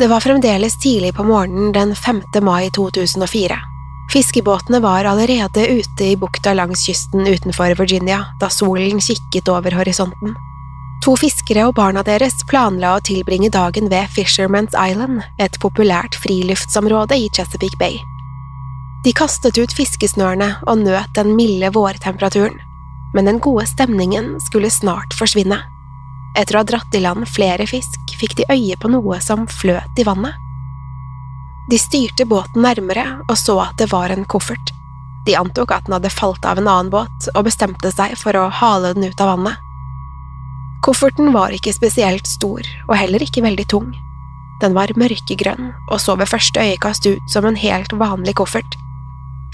Det var fremdeles tidlig på morgenen den 5. mai 2004. Fiskebåtene var allerede ute i bukta langs kysten utenfor Virginia da solen kikket over horisonten. To fiskere og barna deres planla å tilbringe dagen ved Fisherman's Island, et populært friluftsområde i Chesapeake Bay. De kastet ut fiskesnørene og nøt den milde vårtemperaturen, men den gode stemningen skulle snart forsvinne. Etter å ha dratt i land flere fisk fikk de øye på noe som fløt i vannet. De styrte båten nærmere og så at det var en koffert. De antok at den hadde falt av en annen båt og bestemte seg for å hale den ut av vannet. Kofferten var ikke spesielt stor og heller ikke veldig tung. Den var mørkegrønn og så ved første øyekast ut som en helt vanlig koffert.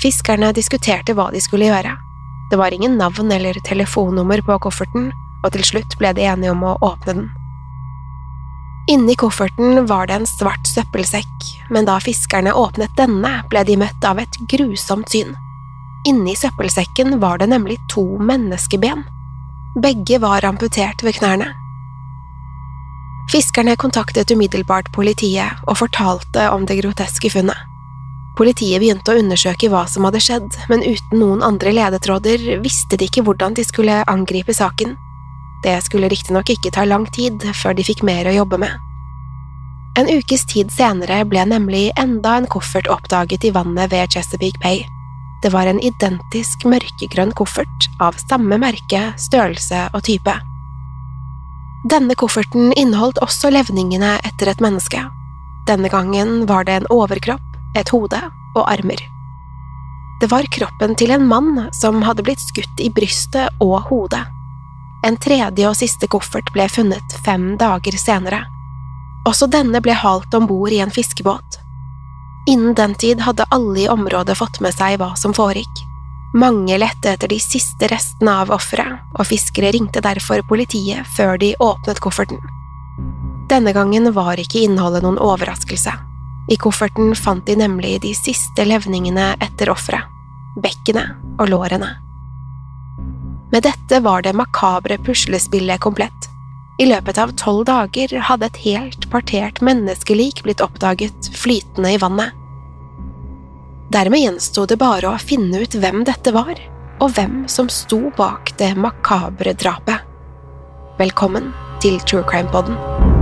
Fiskerne diskuterte hva de skulle gjøre. Det var ingen navn eller telefonnummer på kofferten, og til slutt ble de enige om å åpne den. Inni kofferten var det en svart søppelsekk, men da fiskerne åpnet denne, ble de møtt av et grusomt syn. Inni søppelsekken var det nemlig to menneskeben. Begge var amputert ved knærne. Fiskerne kontaktet umiddelbart politiet og fortalte om det groteske funnet. Politiet begynte å undersøke hva som hadde skjedd, men uten noen andre ledetråder visste de ikke hvordan de skulle angripe saken. Det skulle riktignok ikke ta lang tid før de fikk mer å jobbe med. En ukes tid senere ble nemlig enda en koffert oppdaget i vannet ved Chesapeake Bay. Det var en identisk mørkegrønn koffert av samme merke, størrelse og type. Denne kofferten inneholdt også levningene etter et menneske. Denne gangen var det en overkropp, et hode og armer. Det var kroppen til en mann som hadde blitt skutt i brystet og hodet. En tredje og siste koffert ble funnet fem dager senere. Også denne ble halt om bord i en fiskebåt. Innen den tid hadde alle i området fått med seg hva som foregikk. Mange lette etter de siste restene av offeret, og fiskere ringte derfor politiet før de åpnet kofferten. Denne gangen var ikke innholdet noen overraskelse. I kofferten fant de nemlig de siste levningene etter offeret, bekkenet og lårene. Med dette var det makabre puslespillet komplett. I løpet av tolv dager hadde et helt partert menneskelik blitt oppdaget flytende i vannet. Dermed gjensto det bare å finne ut hvem dette var, og hvem som sto bak det makabre drapet. Velkommen til True Crime Podden.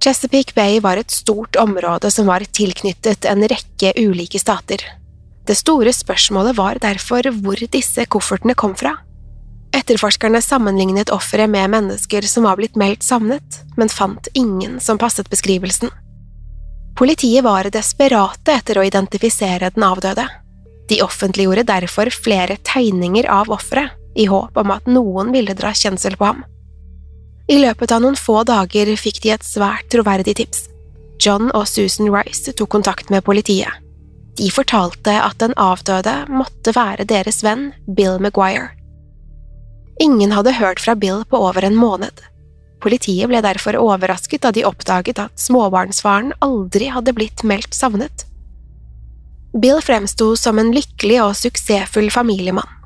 Chesapeake Bay var et stort område som var tilknyttet en rekke ulike stater. Det store spørsmålet var derfor hvor disse koffertene kom fra. Etterforskerne sammenlignet offeret med mennesker som var blitt meldt savnet, men fant ingen som passet beskrivelsen. Politiet var desperate etter å identifisere den avdøde. De offentliggjorde derfor flere tegninger av offeret, i håp om at noen ville dra kjensel på ham. I løpet av noen få dager fikk de et svært troverdig tips. John og Susan Rice tok kontakt med politiet. De fortalte at den avdøde måtte være deres venn Bill Maguire. Ingen hadde hørt fra Bill på over en måned. Politiet ble derfor overrasket da de oppdaget at småbarnsfaren aldri hadde blitt meldt savnet. Bill fremsto som en lykkelig og suksessfull familiemann.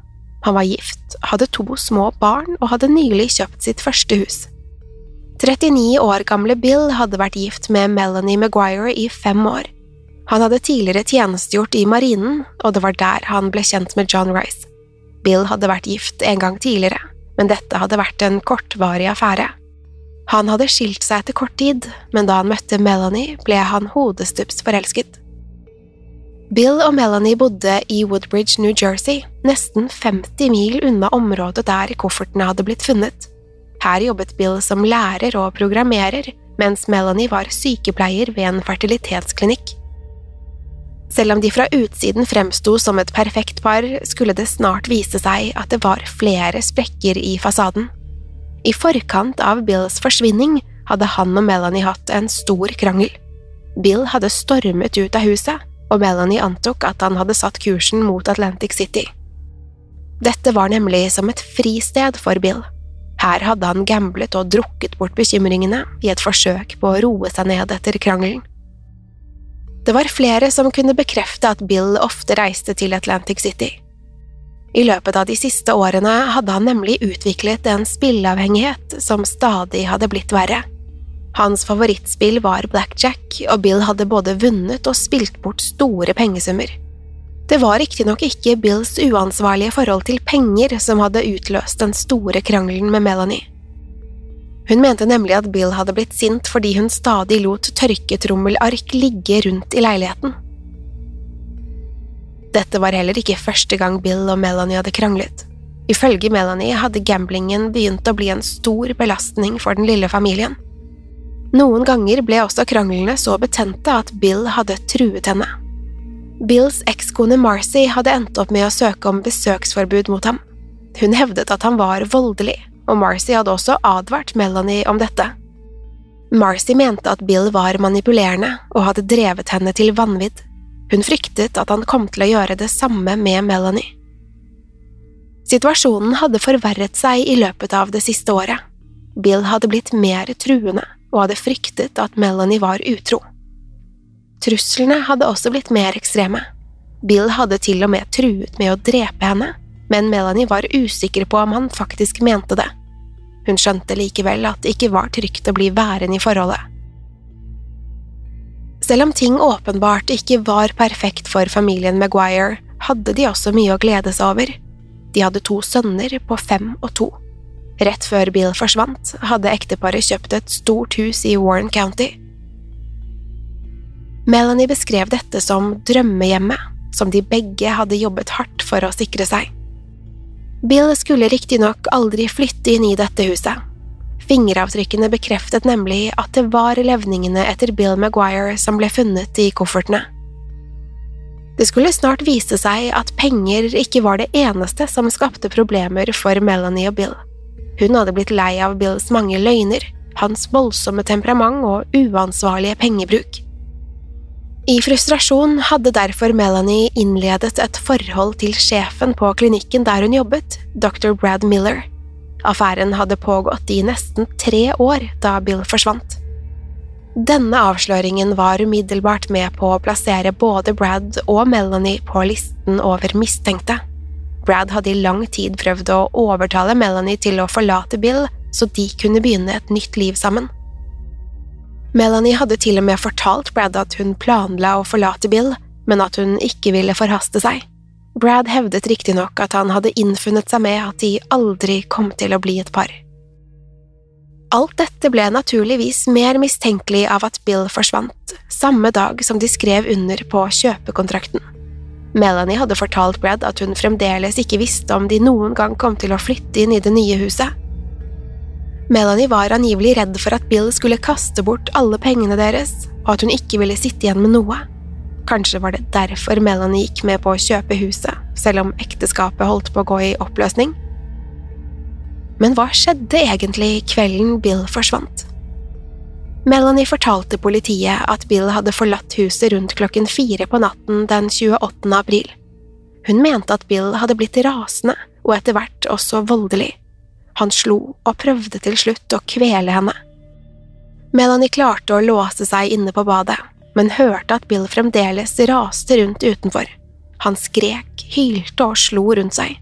Han var gift, hadde to små barn og hadde nylig kjøpt sitt første hus. 39 år gamle Bill hadde vært gift med Melanie Maguire i fem år. Han hadde tidligere tjenestegjort i marinen, og det var der han ble kjent med John Rice. Bill hadde vært gift en gang tidligere, men dette hadde vært en kortvarig affære. Han hadde skilt seg etter kort tid, men da han møtte Melanie, ble han hodestups forelsket. Bill og Melanie bodde i Woodbridge, New Jersey, nesten 50 mil unna området der koffertene hadde blitt funnet. Her jobbet Bill som lærer og programmerer, mens Melanie var sykepleier ved en fertilitetsklinikk. Selv om de fra utsiden fremsto som et perfekt par, skulle det snart vise seg at det var flere sprekker i fasaden. I forkant av Bills forsvinning hadde han og Melanie hatt en stor krangel. Bill hadde stormet ut av huset, og Melanie antok at han hadde satt kursen mot Atlantic City. Dette var nemlig som et fristed for Bill. Her hadde han gamblet og drukket bort bekymringene i et forsøk på å roe seg ned etter krangelen. Det var flere som kunne bekrefte at Bill ofte reiste til Atlantic City. I løpet av de siste årene hadde han nemlig utviklet en spilleavhengighet som stadig hadde blitt verre. Hans favorittspill var blackjack, og Bill hadde både vunnet og spilt bort store pengesummer. Det var riktignok ikke Bills uansvarlige forhold til penger som hadde utløst den store krangelen med Melanie. Hun mente nemlig at Bill hadde blitt sint fordi hun stadig lot tørketrommelark ligge rundt i leiligheten. Dette var heller ikke første gang Bill og Melanie hadde kranglet. Ifølge Melanie hadde gamblingen begynt å bli en stor belastning for den lille familien. Noen ganger ble også kranglene så betente at Bill hadde truet henne. Bills ekskone Marcy hadde endt opp med å søke om besøksforbud mot ham. Hun hevdet at han var voldelig, og Marcy hadde også advart Melanie om dette. Marcy mente at Bill var manipulerende og hadde drevet henne til vanvidd. Hun fryktet at han kom til å gjøre det samme med Melanie. Situasjonen hadde forverret seg i løpet av det siste året. Bill hadde blitt mer truende og hadde fryktet at Melanie var utro. Truslene hadde også blitt mer ekstreme. Bill hadde til og med truet med å drepe henne, men Melanie var usikker på om han faktisk mente det. Hun skjønte likevel at det ikke var trygt å bli værende i forholdet. Selv om ting åpenbart ikke var perfekt for familien Maguire, hadde de også mye å glede seg over. De hadde to sønner på fem og to. Rett før Bill forsvant, hadde ekteparet kjøpt et stort hus i Warren County. Melanie beskrev dette som drømmehjemmet, som de begge hadde jobbet hardt for å sikre seg. Bill skulle riktignok aldri flytte inn i dette huset. Fingeravtrykkene bekreftet nemlig at det var levningene etter Bill Maguire som ble funnet i koffertene. Det skulle snart vise seg at penger ikke var det eneste som skapte problemer for Melanie og Bill. Hun hadde blitt lei av Bills mange løgner, hans voldsomme temperament og uansvarlige pengebruk. I frustrasjon hadde derfor Melanie innledet et forhold til sjefen på klinikken der hun jobbet, dr. Brad Miller. Affæren hadde pågått i nesten tre år da Bill forsvant. Denne avsløringen var umiddelbart med på å plassere både Brad og Melanie på listen over mistenkte. Brad hadde i lang tid prøvd å overtale Melanie til å forlate Bill, så de kunne begynne et nytt liv sammen. Melanie hadde til og med fortalt Brad at hun planla å forlate Bill, men at hun ikke ville forhaste seg. Brad hevdet riktignok at han hadde innfunnet seg med at de aldri kom til å bli et par. Alt dette ble naturligvis mer mistenkelig av at Bill forsvant, samme dag som de skrev under på kjøpekontrakten. Melanie hadde fortalt Brad at hun fremdeles ikke visste om de noen gang kom til å flytte inn i det nye huset, Melanie var angivelig redd for at Bill skulle kaste bort alle pengene deres, og at hun ikke ville sitte igjen med noe. Kanskje var det derfor Melanie gikk med på å kjøpe huset, selv om ekteskapet holdt på å gå i oppløsning? Men hva skjedde egentlig kvelden Bill forsvant? Melanie fortalte politiet at Bill hadde forlatt huset rundt klokken fire på natten den 28. april. Hun mente at Bill hadde blitt rasende og etter hvert også voldelig. Han slo og prøvde til slutt å kvele henne. Melanie klarte å låse seg inne på badet, men hørte at Bill fremdeles raste rundt utenfor. Han skrek, hylte og slo rundt seg.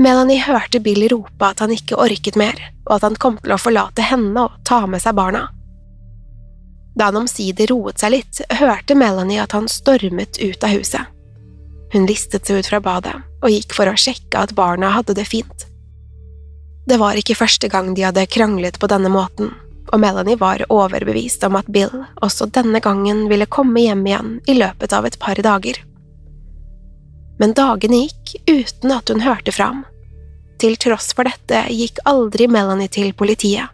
Melanie hørte Bill rope at han ikke orket mer, og at han kom til å forlate henne og ta med seg barna. Da han omsider roet seg litt, hørte Melanie at han stormet ut av huset. Hun listet seg ut fra badet og gikk for å sjekke at barna hadde det fint. Det var ikke første gang de hadde kranglet på denne måten, og Melanie var overbevist om at Bill også denne gangen ville komme hjem igjen i løpet av et par dager. Men dagene gikk uten at hun hørte fra ham. Til tross for dette gikk aldri Melanie til politiet.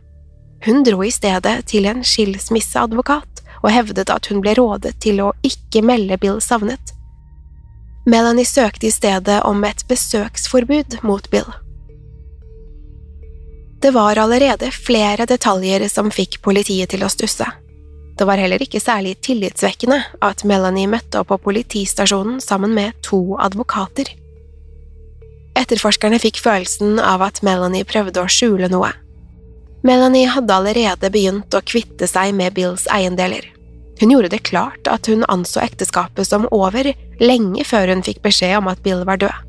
Hun dro i stedet til en skilsmisseadvokat og hevdet at hun ble rådet til å ikke melde Bill savnet. Melanie søkte i stedet om et besøksforbud mot Bill. Det var allerede flere detaljer som fikk politiet til å stusse. Det var heller ikke særlig tillitsvekkende at Melanie møtte opp på politistasjonen sammen med to advokater. Etterforskerne fikk følelsen av at Melanie prøvde å skjule noe. Melanie hadde allerede begynt å kvitte seg med Bills eiendeler. Hun gjorde det klart at hun anså ekteskapet som over lenge før hun fikk beskjed om at Bill var død.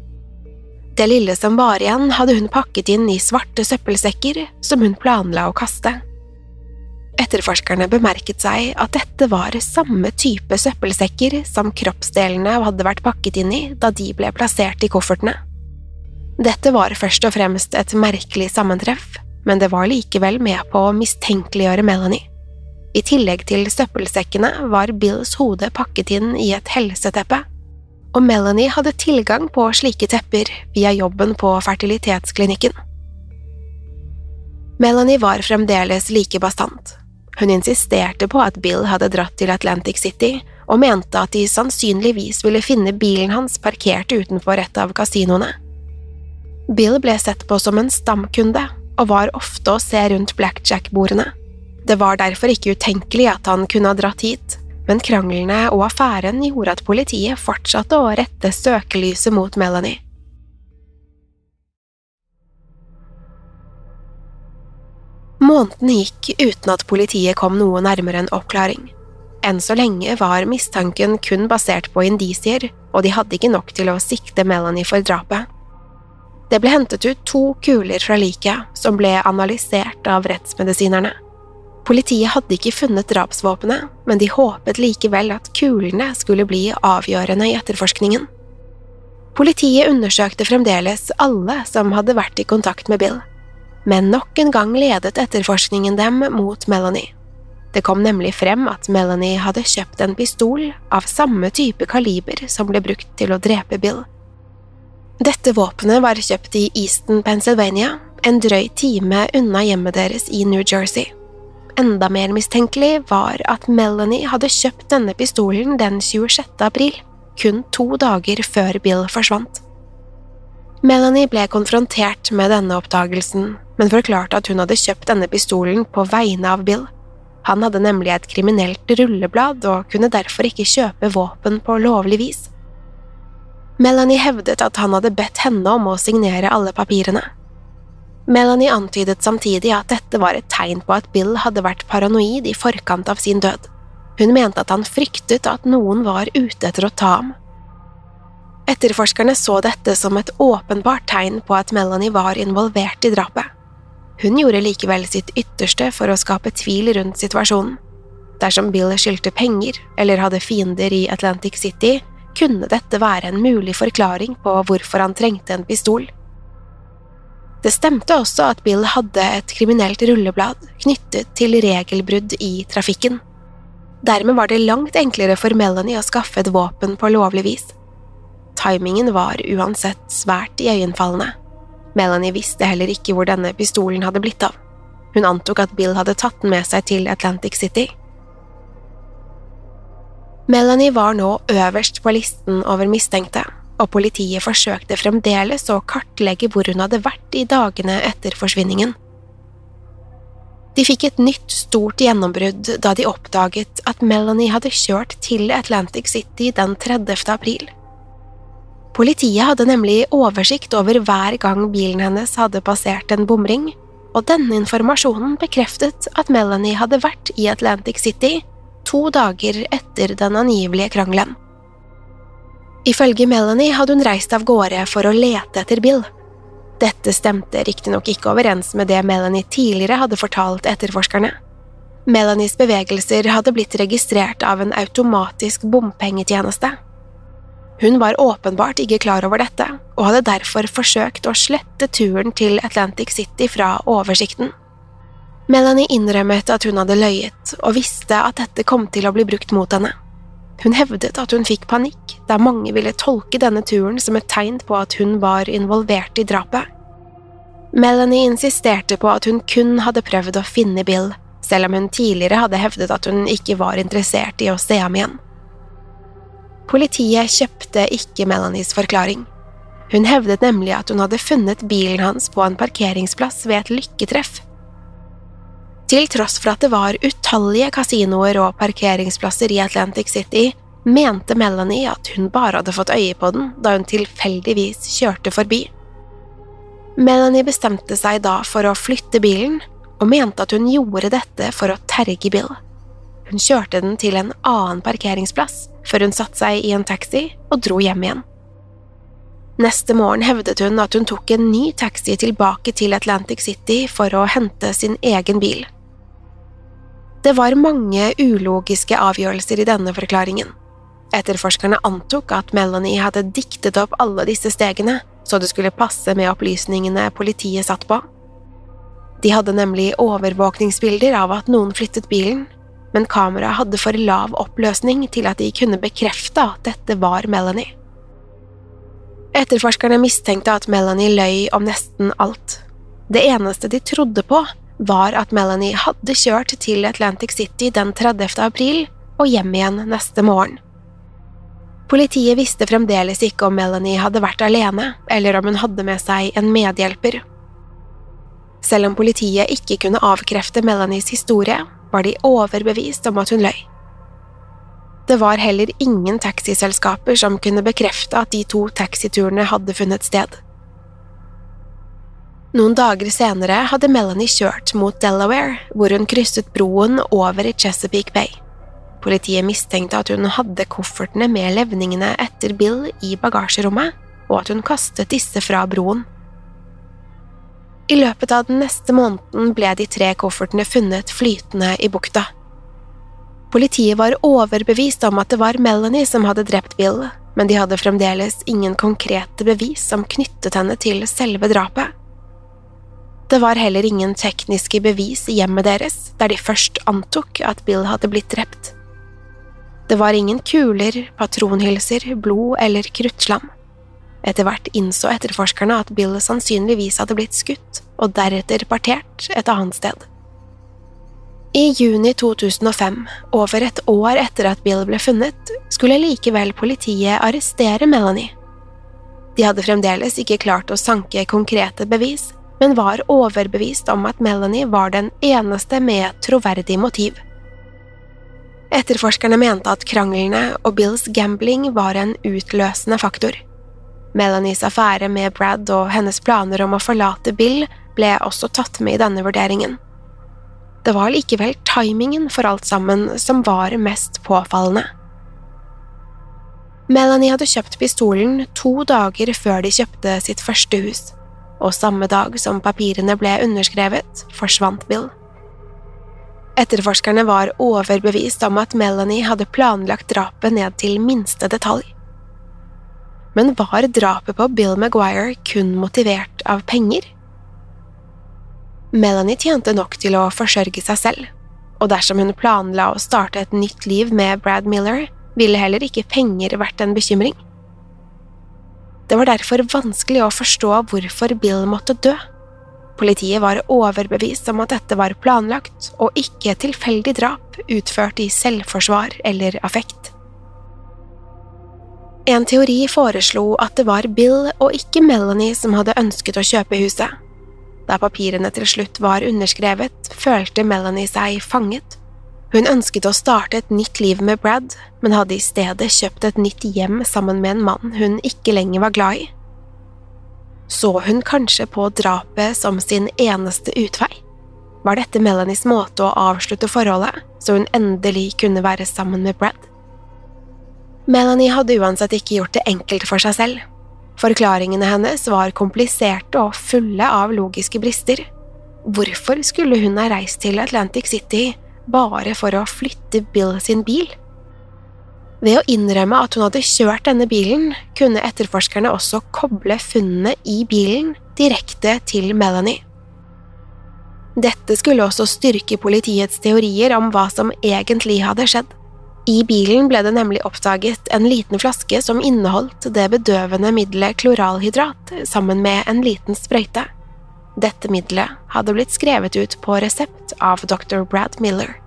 Det lille som var igjen, hadde hun pakket inn i svarte søppelsekker som hun planla å kaste. Etterforskerne bemerket seg at dette var samme type søppelsekker som kroppsdelene hadde vært pakket inn i da de ble plassert i koffertene. Dette var først og fremst et merkelig sammentreff, men det var likevel med på å mistenkeliggjøre Melanie. I tillegg til søppelsekkene var Bills hode pakket inn i et helseteppe og Melanie hadde tilgang på slike tepper via jobben på fertilitetsklinikken. Melanie var fremdeles like bastant. Hun insisterte på at Bill hadde dratt til Atlantic City, og mente at de sannsynligvis ville finne bilen hans parkert utenfor et av kasinoene. Bill ble sett på som en stamkunde, og var ofte å se rundt blackjack-bordene. Det var derfor ikke utenkelig at han kunne ha dratt hit, men kranglene og affæren gjorde at politiet fortsatte å rette søkelyset mot Melanie. Månedene gikk uten at politiet kom noe nærmere en oppklaring. Enn så lenge var mistanken kun basert på indisier, og de hadde ikke nok til å sikte Melanie for drapet. Det ble hentet ut to kuler fra liket, som ble analysert av rettsmedisinerne. Politiet hadde ikke funnet drapsvåpenet, men de håpet likevel at kulene skulle bli avgjørende i etterforskningen. Politiet undersøkte fremdeles alle som hadde vært i kontakt med Bill, men nok en gang ledet etterforskningen dem mot Melanie. Det kom nemlig frem at Melanie hadde kjøpt en pistol av samme type kaliber som ble brukt til å drepe Bill. Dette våpenet var kjøpt i Easton, Pennsylvania, en drøy time unna hjemmet deres i New Jersey enda mer mistenkelig var at Melanie hadde kjøpt denne pistolen den 26. april, kun to dager før Bill forsvant. Melanie ble konfrontert med denne oppdagelsen, men forklarte at hun hadde kjøpt denne pistolen på vegne av Bill. Han hadde nemlig et kriminelt rulleblad og kunne derfor ikke kjøpe våpen på lovlig vis. Melanie hevdet at han hadde bedt henne om å signere alle papirene. Melanie antydet samtidig at dette var et tegn på at Bill hadde vært paranoid i forkant av sin død. Hun mente at han fryktet at noen var ute etter å ta ham. Etterforskerne så dette som et åpenbart tegn på at Melanie var involvert i drapet. Hun gjorde likevel sitt ytterste for å skape tvil rundt situasjonen. Dersom Bill skyldte penger eller hadde fiender i Atlantic City, kunne dette være en mulig forklaring på hvorfor han trengte en pistol. Det stemte også at Bill hadde et kriminelt rulleblad knyttet til regelbrudd i trafikken. Dermed var det langt enklere for Melanie å skaffe et våpen på lovlig vis. Timingen var uansett svært iøynefallende. Melanie visste heller ikke hvor denne pistolen hadde blitt av. Hun antok at Bill hadde tatt den med seg til Atlantic City. Melanie var nå øverst på listen over mistenkte, og politiet forsøkte fremdeles å kartlegge hvor hun hadde vært i dagene etter forsvinningen. De fikk et nytt, stort gjennombrudd da de oppdaget at Melanie hadde kjørt til Atlantic City den 30. april. Politiet hadde nemlig oversikt over hver gang bilen hennes hadde passert en bomring, og denne informasjonen bekreftet at Melanie hadde vært i Atlantic City to dager etter den angivelige krangelen. Ifølge Melanie hadde hun reist av gårde for å lete etter Bill. Dette stemte riktignok ikke overens med det Melanie tidligere hadde fortalt etterforskerne. Melanies bevegelser hadde blitt registrert av en automatisk bompengetjeneste. Hun var åpenbart ikke klar over dette, og hadde derfor forsøkt å slette turen til Atlantic City fra oversikten. Melanie innrømmet at hun hadde løyet, og visste at dette kom til å bli brukt mot henne. Hun hevdet at hun fikk panikk, da mange ville tolke denne turen som et tegn på at hun var involvert i drapet. Melanie insisterte på at hun kun hadde prøvd å finne Bill, selv om hun tidligere hadde hevdet at hun ikke var interessert i å se ham igjen. Politiet kjøpte ikke Melanies forklaring. Hun hevdet nemlig at hun hadde funnet bilen hans på en parkeringsplass ved et lykketreff. Til tross for at det var utallige kasinoer og parkeringsplasser i Atlantic City, mente Melanie at hun bare hadde fått øye på den da hun tilfeldigvis kjørte forbi. Melanie bestemte seg da for å flytte bilen, og mente at hun gjorde dette for å terge Bill. Hun kjørte den til en annen parkeringsplass før hun satte seg i en taxi og dro hjem igjen. Neste morgen hevdet hun at hun tok en ny taxi tilbake til Atlantic City for å hente sin egen bil. Det var mange ulogiske avgjørelser i denne forklaringen. Etterforskerne antok at Melanie hadde diktet opp alle disse stegene, så det skulle passe med opplysningene politiet satt på. De hadde nemlig overvåkningsbilder av at noen flyttet bilen, men kameraet hadde for lav oppløsning til at de kunne bekrefte at dette var Melanie. Etterforskerne mistenkte at Melanie løy om nesten alt. Det eneste de trodde på, var at Melanie hadde kjørt til Atlantic City den 30. april og hjem igjen neste morgen. Politiet visste fremdeles ikke om Melanie hadde vært alene, eller om hun hadde med seg en medhjelper. Selv om politiet ikke kunne avkrefte Melanies historie, var de overbevist om at hun løy. Det var heller ingen taxiselskaper som kunne bekrefte at de to taxiturene hadde funnet sted. Noen dager senere hadde Melanie kjørt mot Delaware, hvor hun krysset broen over i Chesapeake Bay. Politiet mistenkte at hun hadde koffertene med levningene etter Bill i bagasjerommet, og at hun kastet disse fra broen. I løpet av den neste måneden ble de tre koffertene funnet flytende i bukta. Politiet var overbevist om at det var Melanie som hadde drept Bill, men de hadde fremdeles ingen konkrete bevis som knyttet henne til selve drapet. Det var heller ingen tekniske bevis i hjemmet deres, der de først antok at Bill hadde blitt drept. Det var ingen kuler, patronhylser, blod eller kruttslam. Etter hvert innså etterforskerne at Bill sannsynligvis hadde blitt skutt og deretter partert et annet sted. I juni 2005, over et år etter at Bill ble funnet, skulle likevel politiet arrestere Melanie. De hadde fremdeles ikke klart å sanke konkrete bevis, men var overbevist om at Melanie var den eneste med troverdig motiv. Etterforskerne mente at kranglene og Bills gambling var en utløsende faktor. Melanies affære med Brad og hennes planer om å forlate Bill ble også tatt med i denne vurderingen. Det var likevel timingen for alt sammen som var mest påfallende. Melanie hadde kjøpt pistolen to dager før de kjøpte sitt første hus og samme dag som papirene ble underskrevet, forsvant Bill. Etterforskerne var overbevist om at Melanie hadde planlagt drapet ned til minste detalj. Men var drapet på Bill Maguire kun motivert av penger? Melanie tjente nok til å forsørge seg selv, og dersom hun planla å starte et nytt liv med Brad Miller, ville heller ikke penger vært en bekymring. Det var derfor vanskelig å forstå hvorfor Bill måtte dø. Politiet var overbevist om at dette var planlagt og ikke et tilfeldig drap utført i selvforsvar eller affekt. En teori foreslo at det var Bill og ikke Melanie som hadde ønsket å kjøpe huset. Da papirene til slutt var underskrevet, følte Melanie seg fanget. Hun ønsket å starte et nytt liv med Brad, men hadde i stedet kjøpt et nytt hjem sammen med en mann hun ikke lenger var glad i. Så hun kanskje på drapet som sin eneste utvei? Var dette Melanies måte å avslutte forholdet, så hun endelig kunne være sammen med Brad? Melanie hadde uansett ikke gjort det enkelt for seg selv. Forklaringene hennes var kompliserte og fulle av logiske brister. Hvorfor skulle hun ha reist til Atlantic City bare for å flytte Bill sin bil? Ved å innrømme at hun hadde kjørt denne bilen, kunne etterforskerne også koble funnene i bilen direkte til Melanie. Dette skulle også styrke politiets teorier om hva som egentlig hadde skjedd. I bilen ble det nemlig oppdaget en liten flaske som inneholdt det bedøvende middelet kloralhydrat sammen med en liten sprøyte. Dette middelet hadde blitt skrevet ut på resept av dr. Brad Miller.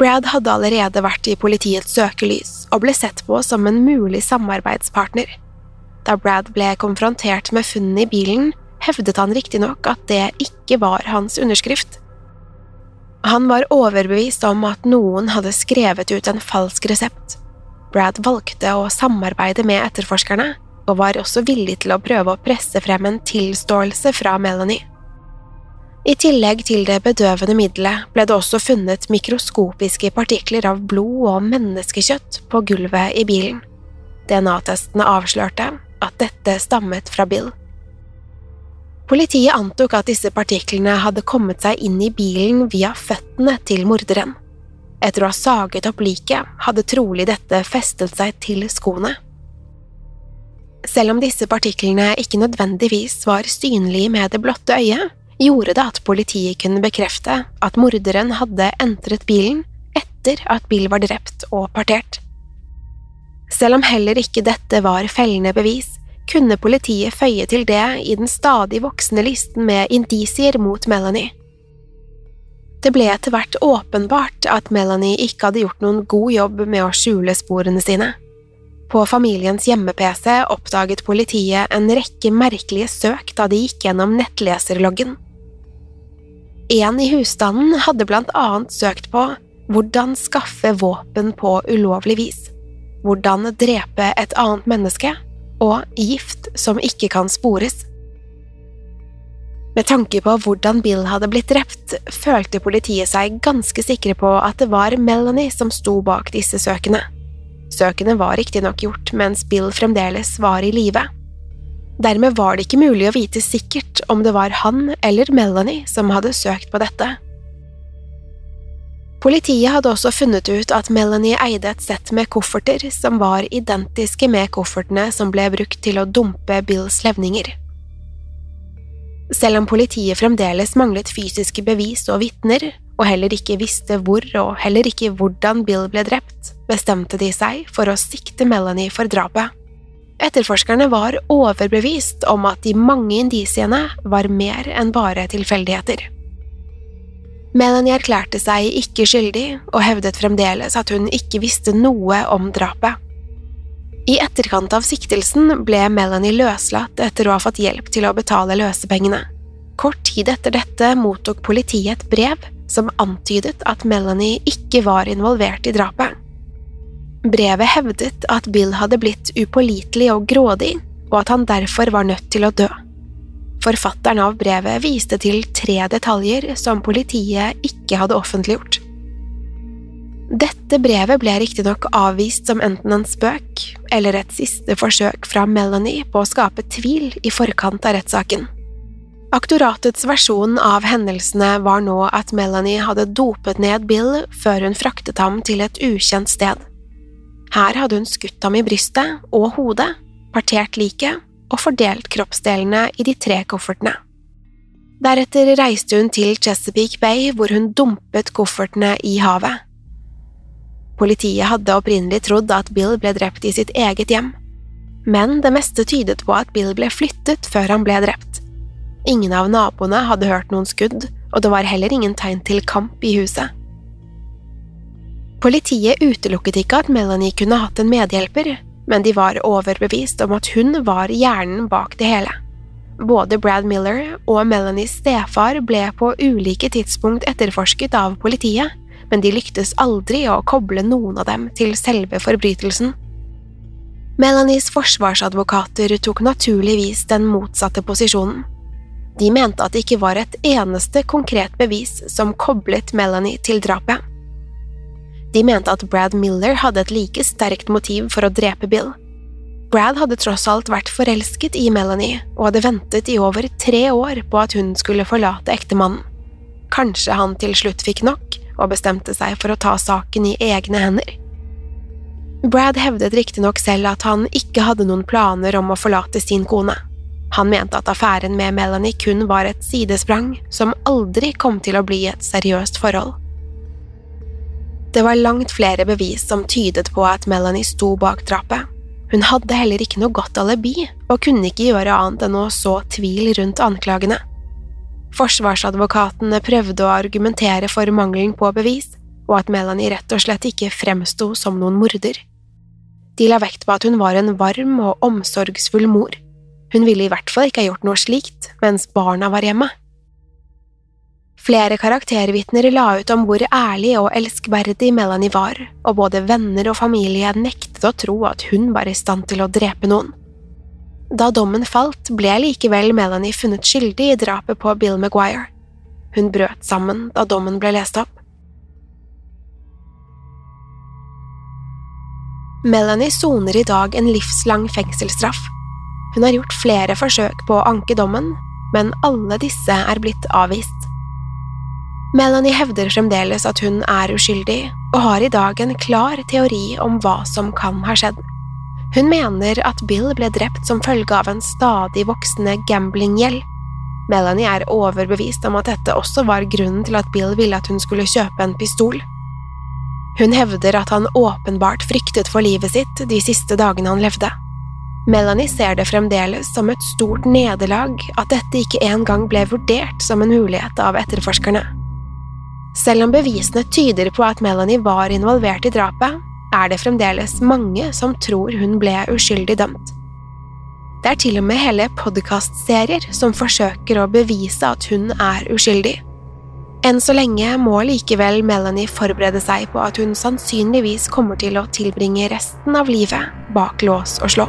Brad hadde allerede vært i politiets søkelys og ble sett på som en mulig samarbeidspartner. Da Brad ble konfrontert med funnene i bilen, hevdet han riktignok at det ikke var hans underskrift. Han var overbevist om at noen hadde skrevet ut en falsk resept. Brad valgte å samarbeide med etterforskerne, og var også villig til å prøve å presse frem en tilståelse fra Melanie. I tillegg til det bedøvende middelet ble det også funnet mikroskopiske partikler av blod og menneskekjøtt på gulvet i bilen. DNA-testene avslørte at dette stammet fra Bill. Politiet antok at disse partiklene hadde kommet seg inn i bilen via føttene til morderen. Etter å ha saget opp liket hadde trolig dette festet seg til skoene. Selv om disse partiklene ikke nødvendigvis var synlige med det blotte øyet, gjorde det at politiet kunne bekrefte at morderen hadde entret bilen etter at Bill var drept og partert. Selv om heller ikke dette var fellende bevis, kunne politiet føye til det i den stadig voksende listen med indisier mot Melanie. Det ble etter hvert åpenbart at Melanie ikke hadde gjort noen god jobb med å skjule sporene sine. På familiens hjemme-PC oppdaget politiet en rekke merkelige søk da de gikk gjennom nettleserloggen. En i husstanden hadde blant annet søkt på hvordan skaffe våpen på ulovlig vis, hvordan drepe et annet menneske og gift som ikke kan spores. Med tanke på hvordan Bill hadde blitt drept, følte politiet seg ganske sikre på at det var Melanie som sto bak disse søkene. Søkene var riktignok gjort mens Bill fremdeles var i live. Dermed var det ikke mulig å vite sikkert om det var han eller Melanie som hadde søkt på dette. Politiet hadde også funnet ut at Melanie eide et sett med kofferter som var identiske med koffertene som ble brukt til å dumpe Bills levninger. Selv om politiet fremdeles manglet fysiske bevis og vitner, og heller ikke visste hvor og heller ikke hvordan Bill ble drept, bestemte de seg for å sikte Melanie for drapet. Etterforskerne var overbevist om at de mange indisiene var mer enn bare tilfeldigheter. Melanie erklærte seg ikke skyldig og hevdet fremdeles at hun ikke visste noe om drapet. I etterkant av siktelsen ble Melanie løslatt etter å ha fått hjelp til å betale løsepengene. Kort tid etter dette mottok politiet et brev som antydet at Melanie ikke var involvert i drapet. Brevet hevdet at Bill hadde blitt upålitelig og grådig, og at han derfor var nødt til å dø. Forfatteren av brevet viste til tre detaljer som politiet ikke hadde offentliggjort. Dette brevet ble riktignok avvist som enten en spøk eller et siste forsøk fra Melanie på å skape tvil i forkant av rettssaken. Aktoratets versjon av hendelsene var nå at Melanie hadde dopet ned Bill før hun fraktet ham til et ukjent sted. Her hadde hun skutt ham i brystet og hodet, partert liket og fordelt kroppsdelene i de tre koffertene. Deretter reiste hun til Chesapeake Bay, hvor hun dumpet koffertene i havet. Politiet hadde opprinnelig trodd at Bill ble drept i sitt eget hjem, men det meste tydet på at Bill ble flyttet før han ble drept. Ingen av naboene hadde hørt noen skudd, og det var heller ingen tegn til kamp i huset. Politiet utelukket ikke at Melanie kunne hatt en medhjelper, men de var overbevist om at hun var hjernen bak det hele. Både Brad Miller og Melanies stefar ble på ulike tidspunkt etterforsket av politiet, men de lyktes aldri å koble noen av dem til selve forbrytelsen. Melanies forsvarsadvokater tok naturligvis den motsatte posisjonen. De mente at det ikke var et eneste konkret bevis som koblet Melanie til drapet. De mente at Brad Miller hadde et like sterkt motiv for å drepe Bill. Brad hadde tross alt vært forelsket i Melanie og hadde ventet i over tre år på at hun skulle forlate ektemannen. Kanskje han til slutt fikk nok og bestemte seg for å ta saken i egne hender. Brad hevdet riktignok selv at han ikke hadde noen planer om å forlate sin kone. Han mente at affæren med Melanie kun var et sidesprang som aldri kom til å bli et seriøst forhold. Det var langt flere bevis som tydet på at Melanie sto bak drapet. Hun hadde heller ikke noe godt alibi, og kunne ikke gjøre annet enn å så tvil rundt anklagene. Forsvarsadvokatene prøvde å argumentere for mangelen på bevis, og at Melanie rett og slett ikke fremsto som noen morder. De la vekt på at hun var en varm og omsorgsfull mor. Hun ville i hvert fall ikke ha gjort noe slikt mens barna var hjemme. Flere karaktervitner la ut om hvor ærlig og elskverdig Melanie var, og både venner og familie nektet å tro at hun var i stand til å drepe noen. Da dommen falt, ble likevel Melanie funnet skyldig i drapet på Bill Maguire. Hun brøt sammen da dommen ble lest opp. Melanie soner i dag en livslang fengselsstraff. Hun har gjort flere forsøk på å anke dommen, men alle disse er blitt avvist. Melanie hevder fremdeles at hun er uskyldig, og har i dag en klar teori om hva som kan ha skjedd. Hun mener at Bill ble drept som følge av en stadig voksende gamblinggjeld. Melanie er overbevist om at dette også var grunnen til at Bill ville at hun skulle kjøpe en pistol. Hun hevder at han åpenbart fryktet for livet sitt de siste dagene han levde. Melanie ser det fremdeles som et stort nederlag at dette ikke engang ble vurdert som en mulighet av etterforskerne. Selv om bevisene tyder på at Melanie var involvert i drapet, er det fremdeles mange som tror hun ble uskyldig dømt. Det er til og med hele podkastserier som forsøker å bevise at hun er uskyldig. Enn så lenge må likevel Melanie forberede seg på at hun sannsynligvis kommer til å tilbringe resten av livet bak lås og slå.